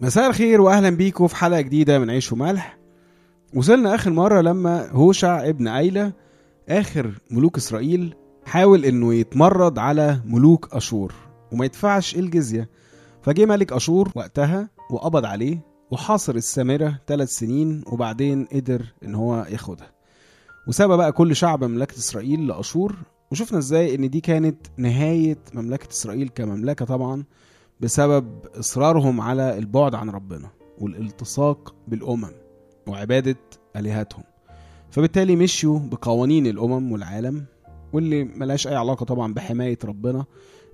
مساء الخير واهلا بيكم في حلقة جديدة من عيش وملح. وصلنا آخر مرة لما هوشع ابن ايلة آخر ملوك إسرائيل حاول إنه يتمرد على ملوك أشور وما يدفعش الجزية. فجه ملك أشور وقتها وقبض عليه وحاصر السامره ثلاث سنين وبعدين قدر إن هو ياخدها. وساب بقى كل شعب مملكة إسرائيل لأشور. وشفنا إزاي إن دي كانت نهاية مملكة إسرائيل كمملكة طبعا. بسبب إصرارهم على البعد عن ربنا والالتصاق بالأمم وعبادة آلهتهم. فبالتالي مشيوا بقوانين الأمم والعالم واللي ملهاش أي علاقة طبعا بحماية ربنا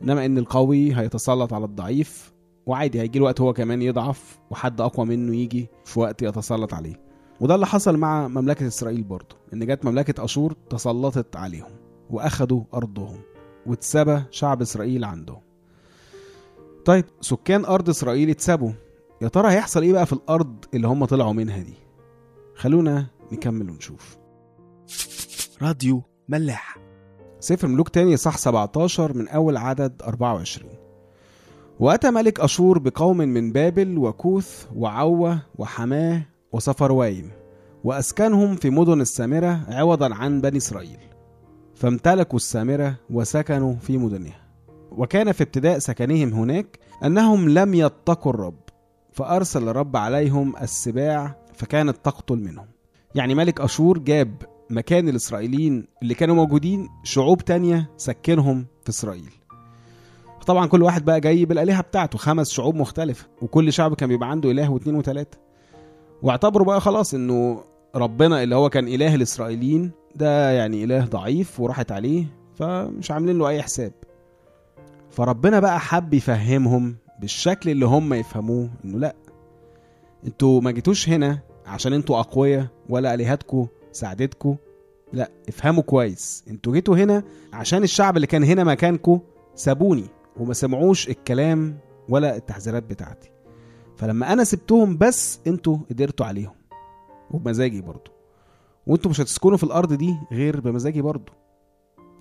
إنما إن القوي هيتسلط على الضعيف وعادي هيجي وقت هو كمان يضعف وحد أقوى منه يجي في وقت يتسلط عليه. وده اللي حصل مع مملكة إسرائيل برضه إن جت مملكة أشور تسلطت عليهم وأخدوا أرضهم واتسبى شعب إسرائيل عندهم. طيب سكان أرض إسرائيل اتسابوا. يا ترى هيحصل إيه بقى في الأرض اللي هم طلعوا منها دي؟ خلونا نكمل ونشوف. راديو ملاح. سفر ملوك تاني صح 17 من أول عدد 24 وأتى ملك أشور بقوم من بابل وكوث وعوة وحماة وصفروايم وأسكنهم في مدن السامرة عوضا عن بني إسرائيل. فامتلكوا السامرة وسكنوا في مدنها. وكان في ابتداء سكنهم هناك أنهم لم يتقوا الرب فأرسل الرب عليهم السباع فكانت تقتل منهم. يعني ملك أشور جاب مكان الإسرائيليين اللي كانوا موجودين شعوب تانية سكنهم في إسرائيل. طبعا كل واحد بقى جاي بالآلهة بتاعته خمس شعوب مختلفة وكل شعب كان بيبقى عنده إله واثنين وثلاثة. واعتبروا بقى خلاص إنه ربنا اللي هو كان إله الإسرائيليين ده يعني إله ضعيف وراحت عليه فمش عاملين له أي حساب. فربنا بقى حب يفهمهم بالشكل اللي هم يفهموه إنه لأ. أنتوا ما جيتوش هنا عشان أنتوا أقوياء ولا آلهتكم ساعدتكم لأ افهموا كويس. أنتوا جيتوا هنا عشان الشعب اللي كان هنا مكانكم سابوني وما سمعوش الكلام ولا التحذيرات بتاعتي. فلما أنا سبتهم بس أنتوا قدرتوا عليهم. وبمزاجي برضو. وانتوا مش هتسكنوا في الأرض دي غير بمزاجي برضو.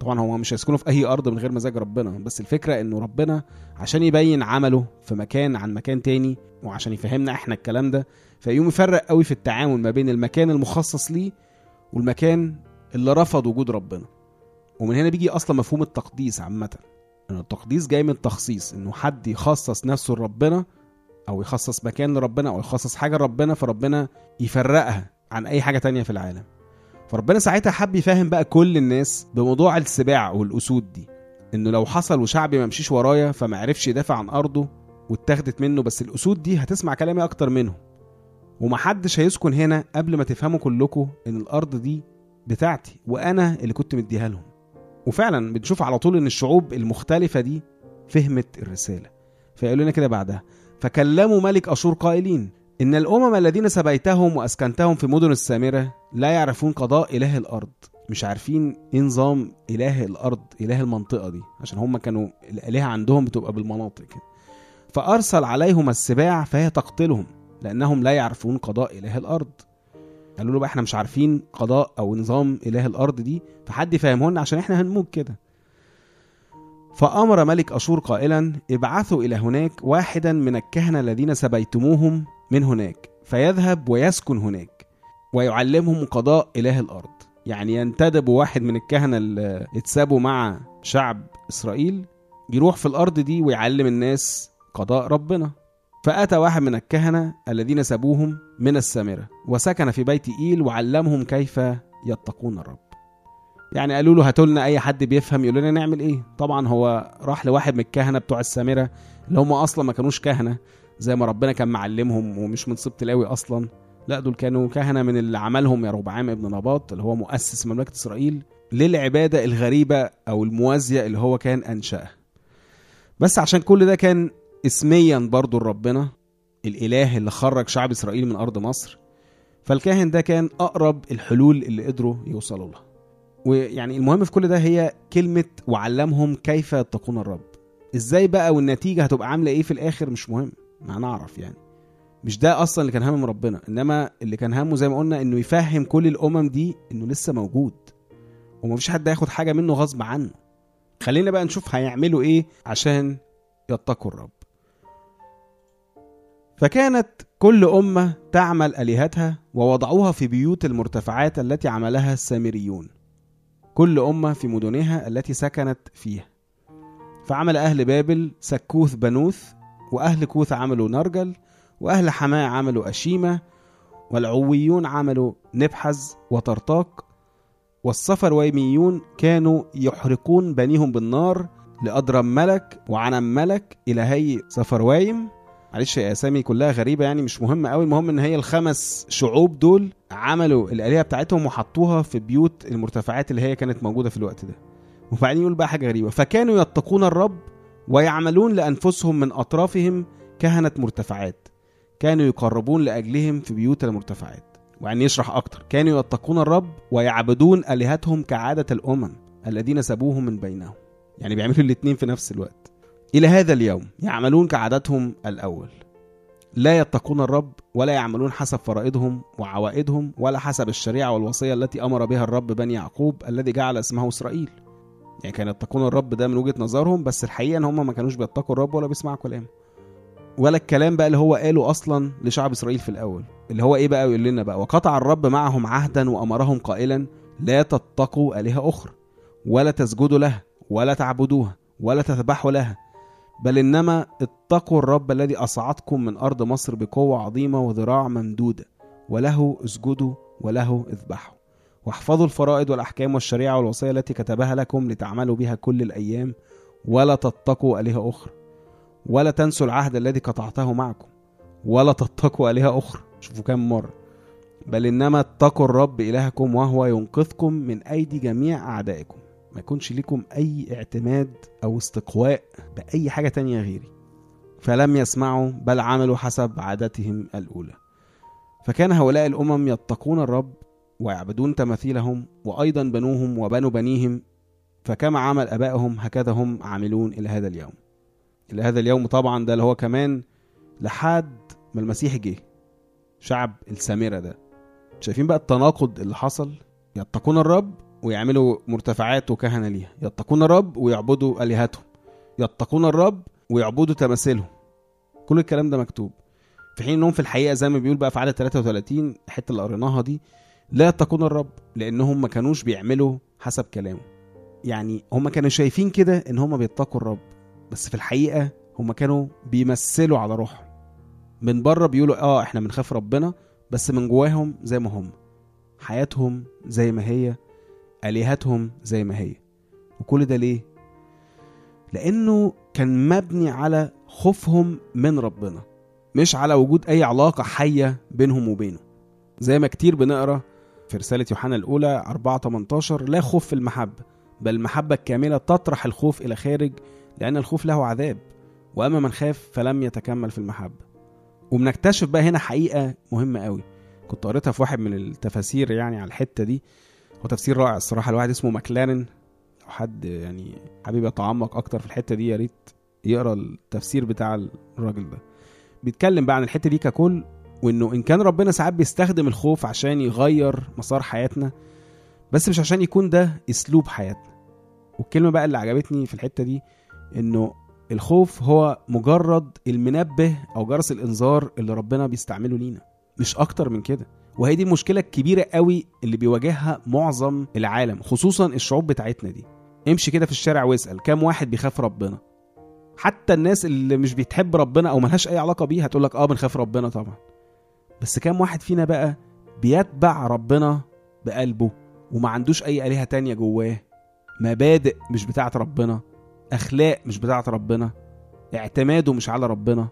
طبعا هو مش هيسكنوا في أي أرض من غير مزاج ربنا بس الفكرة إنه ربنا عشان يبين عمله في مكان عن مكان تاني وعشان يفهمنا إحنا الكلام ده فيقوم يفرق قوي في التعامل ما بين المكان المخصص ليه والمكان اللي رفض وجود ربنا. ومن هنا بيجي أصلا مفهوم التقديس عامة ان التقديس جاي من التخصيص إنه حد يخصص نفسه لربنا أو يخصص مكان لربنا أو يخصص حاجة لربنا فربنا يفرقها عن أي حاجة تانية في العالم. فربنا ساعتها حب يفهم بقى كل الناس بموضوع السباع والأسود دي إنه لو حصل وشعبي ما مشيش ورايا فما عرفش يدافع عن أرضه واتاخدت منه بس الأسود دي هتسمع كلامي أكتر منه ومحدش هيسكن هنا قبل ما تفهموا كلكم إن الأرض دي بتاعتي وأنا اللي كنت مديها لهم. وفعلا بنشوف على طول إن الشعوب المختلفة دي فهمت الرسالة. فيقولوا لنا كده بعدها فكلموا ملك أشور قائلين إن الأمم الذين سبيتهم وأسكنتهم في مدن السامرة لا يعرفون قضاء إله الأرض مش عارفين إيه نظام إله الأرض إله المنطقة دي عشان هم كانوا الآلهة عندهم بتبقى بالمناطق. كده فأرسل عليهم السباع فهي تقتلهم لأنهم لا يعرفون قضاء إله الأرض. قالوا له بقى إحنا مش عارفين قضاء أو نظام إله الأرض دي فحد يفهمه لنا عشان إحنا هنموت كده. فأمر ملك أشور قائلا ابعثوا إلى هناك واحدا من الكهنة الذين سبيتموهم من هناك فيذهب ويسكن هناك. ويعلمهم قضاء إله الأرض. يعني ينتدب واحد من الكهنة اللي اتسابوا مع شعب إسرائيل يروح في الأرض دي ويعلم الناس قضاء ربنا. فأتى واحد من الكهنة الذين سابوهم من السامرة وسكن في بيت إيل وعلمهم كيف يتقون الرب. يعني قالوا له هاتوا لنا أي حد بيفهم يقول لنا نعمل إيه؟ طبعا هو راح لواحد من الكهنة بتوع السامرة اللي هم أصلا ما كانوش كهنة زي ما ربنا كان معلمهم ومش من سبط لاوي أصلا. لا دول كانوا كهنة من اللي عملهم يا ربعام ابن نباط اللي هو مؤسس مملكة إسرائيل للعبادة الغريبة أو الموازية اللي هو كان أنشأها. بس عشان كل ده كان اسميا برضو لربنا الإله اللي خرج شعب إسرائيل من أرض مصر فالكاهن ده كان أقرب الحلول اللي قدروا يوصلوا لها. ويعني المهم في كل ده هي كلمة وعلمهم كيف يتقون الرب. إزاي بقى والنتيجة هتبقى عاملة إيه في الآخر مش مهم ما هنعرف يعني. مش ده أصلا اللي كان هم ربنا إنما اللي كان همه زي ما قلنا إنه يفهم كل الأمم دي إنه لسه موجود ومفيش حد هياخد حاجة منه غصب عنه. خلينا بقى نشوف هيعملوا إيه عشان يتقوا الرب. فكانت كل أمة تعمل آلهتها ووضعوها في بيوت المرتفعات التي عملها السامريون. كل أمة في مدنها التي سكنت فيها. فعمل أهل بابل سكوث بنوث وأهل كوث عملوا نرجل وأهل حماة عملوا أشيمة والعويون عملوا نبحز وطرطاق والصفرويميون كانوا يحرقون بنيهم بالنار لأضرم ملك وعنم ملك إلهي صفروايم معلش أسامي كلها غريبة يعني مش مهم قوي المهم إن هي الخمس شعوب دول عملوا الآلهة بتاعتهم وحطوها في بيوت المرتفعات اللي هي كانت موجودة في الوقت ده. وبعدين يقول بقى حاجة غريبة. فكانوا يتقون الرب ويعملون لأنفسهم من أطرافهم كهنة مرتفعات. كانوا يقربون لأجلهم في بيوت المرتفعات. وعني يشرح أكتر كانوا يتقون الرب ويعبدون آلهتهم كعادة الأمم الذين سبوهم من بينهم. يعني بيعملوا الاتنين في نفس الوقت. إلى هذا اليوم يعملون كعادتهم الأول. لا يتقون الرب ولا يعملون حسب فرائضهم وعوائدهم ولا حسب الشريعة والوصية التي أمر بها الرب بني يعقوب الذي جعل اسمه إسرائيل. يعني كانوا يتقون الرب ده من وجهة نظرهم بس الحقيقة إن هم ما كانوش بيتقوا الرب ولا بيسمعوا كلامه. ولا الكلام بقى اللي هو قاله أصلا لشعب إسرائيل في الأول اللي هو إيه بقى يقول لنا بقى؟ وقطع الرب معهم عهدا وأمرهم قائلا لا تتقوا آلهة أخرى ولا تسجدوا لها ولا تعبدوها ولا تذبحوا لها بل إنما اتقوا الرب الذي أصعدكم من أرض مصر بقوة عظيمة وذراع ممدودة وله اسجدوا وله اذبحوا. واحفظوا الفرائض والأحكام والشريعة والوصية التي كتبها لكم لتعملوا بها كل الأيام ولا تتقوا آلهة أخرى. ولا تنسوا العهد الذي قطعته معكم ولا تتقوا آلهة أخرى. شوفوا كام مرة. بل إنما اتقوا الرب إلهكم وهو ينقذكم من أيدي جميع أعدائكم. ما يكونش ليكم أي اعتماد أو استقواء بأي حاجة تانية غيري. فلم يسمعوا بل عملوا حسب عادتهم الأولى. فكان هؤلاء الأمم يتقون الرب ويعبدون تماثيلهم وأيضا بنوهم وبنو بنيهم. فكما عمل أبائهم هكذا هم عاملون إلى هذا اليوم. إلى هذا اليوم. طبعا ده اللي هو كمان لحد ما المسيح جه شعب السامرة ده. شايفين بقى التناقض اللي حصل؟ يتقون الرب ويعملوا مرتفعات وكهنة ليها. يتقون الرب ويعبدوا آلهتهم. يتقون الرب ويعبدوا تماثيلهم. كل الكلام ده مكتوب. في حين إنهم في الحقيقة زي ما بيقول بقى في عدد 33 الحتة اللي قريناها دي لا يتقون الرب لأنهم ما كانوش بيعملوا حسب كلامه. يعني هم كانوا شايفين كده إن هم بيتقوا الرب. بس في الحقيقة هم كانوا بيمثلوا على روحهم. من بره بيقولوا آه إحنا بنخاف ربنا بس من جواهم زي ما هم. حياتهم زي ما هي آلهتهم زي ما هي. وكل ده ليه؟ لأنه كان مبني على خوفهم من ربنا مش على وجود أي علاقة حية بينهم وبينه. زي ما كتير بنقرأ في رسالة يوحنا الأولى 4 18 لا خوف في المحبة بل المحبة الكاملة تطرح الخوف إلى خارج لأن الخوف له عذاب وأما من خاف فلم يتكمل في المحبة. وبنكتشف بقى هنا حقيقة مهمة قوي. كنت قريتها في واحد من التفاسير يعني على الحتة دي. هو تفسير رائع الصراحة الواحد اسمه ماكلارن لو حد يعني حابب يتعمق أكتر في الحتة دي يا ريت يقرأ التفسير بتاع الراجل ده. بيتكلم بقى عن الحتة دي ككل وإنه إن كان ربنا ساعات بيستخدم الخوف عشان يغير مسار حياتنا بس مش عشان يكون ده أسلوب حياتنا. والكلمة بقى اللي عجبتني في الحتة دي إنه الخوف هو مجرد المنبه أو جرس الإنذار اللي ربنا بيستعمله لينا. مش أكتر من كده. وهي دي المشكلة الكبيرة قوي اللي بيواجهها معظم العالم خصوصا الشعوب بتاعتنا دي. امشي كده في الشارع واسأل كام واحد بيخاف ربنا؟ حتى الناس اللي مش بتحب ربنا أو ملهاش أي علاقة بيه هتقول لك آه بنخاف ربنا طبعا. بس كام واحد فينا بقى بيتبع ربنا بقلبه وما عندوش أي آلهة تانية جواه؟ مبادئ مش بتاعت ربنا. أخلاق مش بتاعت ربنا اعتماده مش على ربنا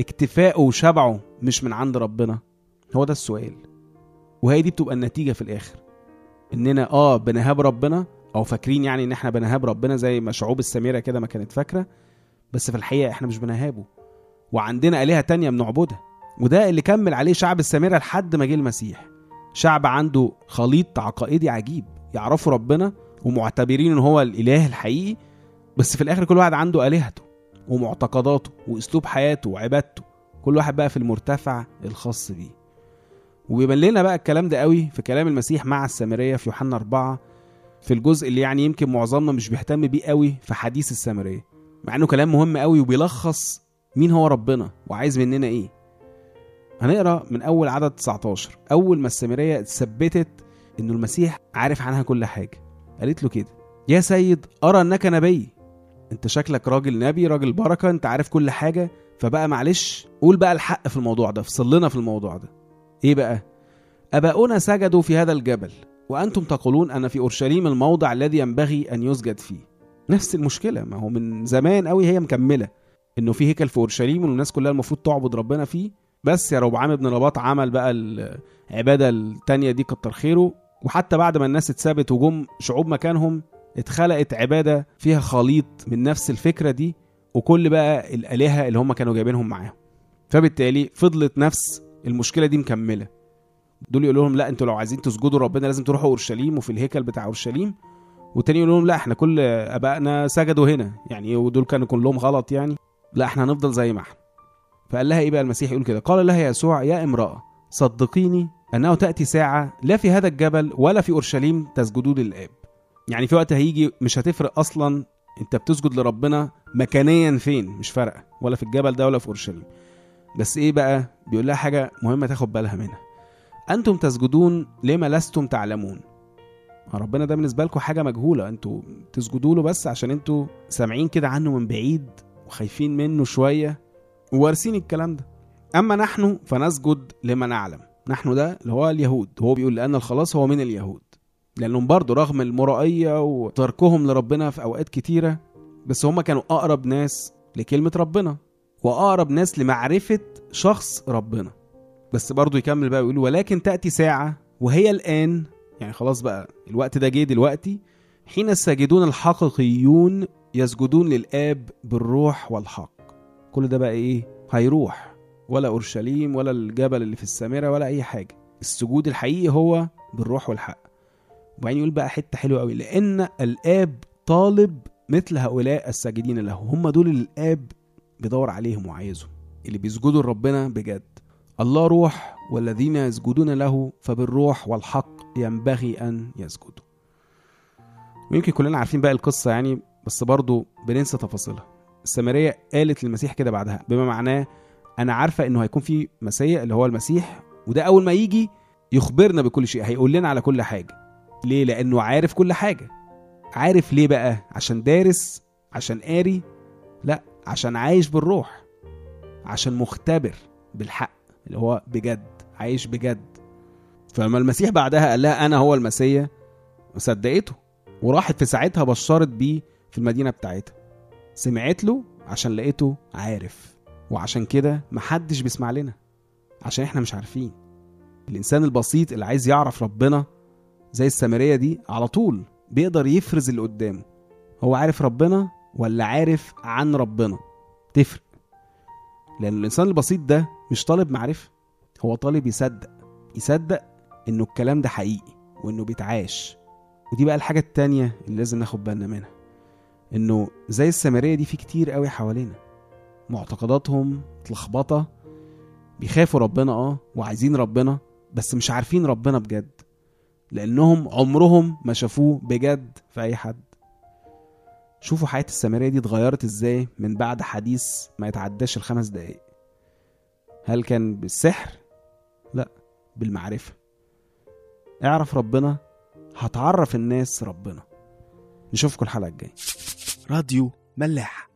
اكتفاءه وشبعه مش من عند ربنا. هو ده السؤال. وهي دي بتبقى النتيجة في الآخر. إننا آه بنهاب ربنا أو فاكرين يعني إن إحنا بنهاب ربنا زي ما شعوب السميرة كده ما كانت فاكرة بس في الحقيقة إحنا مش بنهابه. وعندنا آلهة تانية بنعبدها وده اللي كمل عليه شعب السامرة لحد ما جه المسيح. شعب عنده خليط عقائدي عجيب يعرفوا ربنا ومعتبرين إن هو الإله الحقيقي بس في الآخر كل واحد عنده آلهته ومعتقداته وأسلوب حياته وعبادته. كل واحد بقى في المرتفع الخاص بيه. وبيبان لنا بقى الكلام ده قوي في كلام المسيح مع السامرية في يوحنا أربعة في الجزء اللي يعني يمكن معظمنا مش بيهتم بيه قوي في حديث السامرية. مع إنه كلام مهم قوي وبيلخص مين هو ربنا وعايز مننا إيه. هنقرأ من أول عدد 19 أول ما السامرية اتثبتت إنه المسيح عارف عنها كل حاجة. قالت له كده يا سيد أرى أنك نبي. انت شكلك راجل نبي راجل بركة انت عارف كل حاجة. فبقى معلش قول بقى الحق في الموضوع ده افصل في الموضوع ده. إيه بقى؟ أباؤنا سجدوا في هذا الجبل وأنتم تقولون أن في أورشليم الموضع الذي ينبغي أن يسجد فيه. نفس المشكلة ما هو من زمان قوي هي مكملة إنه في هيكل في أورشليم والناس كلها المفروض تعبد ربنا فيه. بس يا ربعام بن رباط عمل بقى العبادة التانية دي كتر خيره وحتى بعد ما الناس اتثبت وجم شعوب مكانهم اتخلقت عبادة فيها خليط من نفس الفكرة دي وكل بقى الآلهة اللي هم كانوا جايبينهم معاهم. فبالتالي فضلت نفس المشكلة دي مكملة. دول يقولوا لهم لا أنتوا لو عايزين تسجدوا ربنا لازم تروحوا اورشليم وفي الهيكل بتاع اورشليم. والتاني يقول لهم لا إحنا كل آبائنا سجدوا هنا. يعني ودول كانوا كلهم غلط يعني. لا إحنا هنفضل زي ما إحنا. فقال لها إيه بقى المسيح؟ يقول كده قال لها يسوع يا امرأة صدقيني أنه تأتي ساعة لا في هذا الجبل ولا في أورشليم تسجدون للآب. يعني في وقت هيجي مش هتفرق أصلا أنت بتسجد لربنا مكانيا فين مش فارقة ولا في الجبل ده ولا في أورشليم. بس إيه بقى؟ بيقول لها حاجة مهمة تاخد بالها منها. أنتم تسجدون لما لستم تعلمون؟ ربنا ده بالنسبة لكم حاجة مجهولة. أنتوا تسجدوا له بس عشان أنتوا سامعين كده عنه من بعيد وخايفين منه شوية ووارثين الكلام ده. أما نحن فنسجد لما نعلم. نحن ده اللي هو اليهود. هو بيقول لأن الخلاص هو من اليهود. لأنهم برضه رغم المرائية وتركهم لربنا في أوقات كتيرة بس هم كانوا أقرب ناس لكلمة ربنا وأقرب ناس لمعرفة شخص ربنا. بس برضه يكمل بقى ويقول ولكن تأتي ساعة وهي الآن يعني خلاص بقى الوقت ده جه دلوقتي حين الساجدون الحقيقيون يسجدون للآب بالروح والحق. كل ده بقى إيه؟ هيروح. ولا أورشليم ولا الجبل اللي في السامرة ولا أي حاجة. السجود الحقيقي هو بالروح والحق. وبعدين يقول بقى حتة حلوة قوي لأن الآب طالب مثل هؤلاء الساجدين له هم دول اللي الآب بيدور عليهم وعايزهم اللي بيسجدوا لربنا بجد. الله روح والذين يسجدون له فبالروح والحق ينبغي أن يسجدوا. ويمكن كلنا عارفين بقى القصة يعني بس برضه بننسى تفاصيلها. السامرية قالت للمسيح كده بعدها بما معناه أنا عارفة إنه هيكون في مسيا اللي هو المسيح وده أول ما يجي يخبرنا بكل شيء هيقول لنا على كل حاجة. ليه؟ لأنه عارف كل حاجة. عارف ليه بقى؟ عشان دارس عشان قاري. لا عشان عايش بالروح. عشان مختبر بالحق اللي هو بجد عايش بجد. فلما المسيح بعدها قال لها أنا هو المسيا صدقته. وراحت في ساعتها بشرت بيه في المدينة بتاعتها. سمعت له عشان لقيته عارف. وعشان كده محدش بيسمع لنا. عشان إحنا مش عارفين. الإنسان البسيط اللي عايز يعرف ربنا زي السامرية دي على طول بيقدر يفرز اللي قدامه. هو عارف ربنا ولا عارف عن ربنا؟ تفرق. لأن الإنسان البسيط ده مش طالب معرفة هو طالب يصدق يصدق إنه الكلام ده حقيقي وإنه بيتعاش. ودي بقى الحاجة التانية اللي لازم ناخد بالنا منها إنه زي السامرية دي في كتير قوي حوالينا. معتقداتهم متلخبطة بيخافوا ربنا آه وعايزين ربنا بس مش عارفين ربنا بجد. لأنهم عمرهم ما شافوه بجد في أي حد. شوفوا حياة السامرية دي اتغيرت إزاي من بعد حديث ما يتعداش الخمس دقايق. هل كان بالسحر؟ لا بالمعرفة. اعرف ربنا هتعرف الناس ربنا. نشوفكم الحلقة الجاية. راديو ملاح.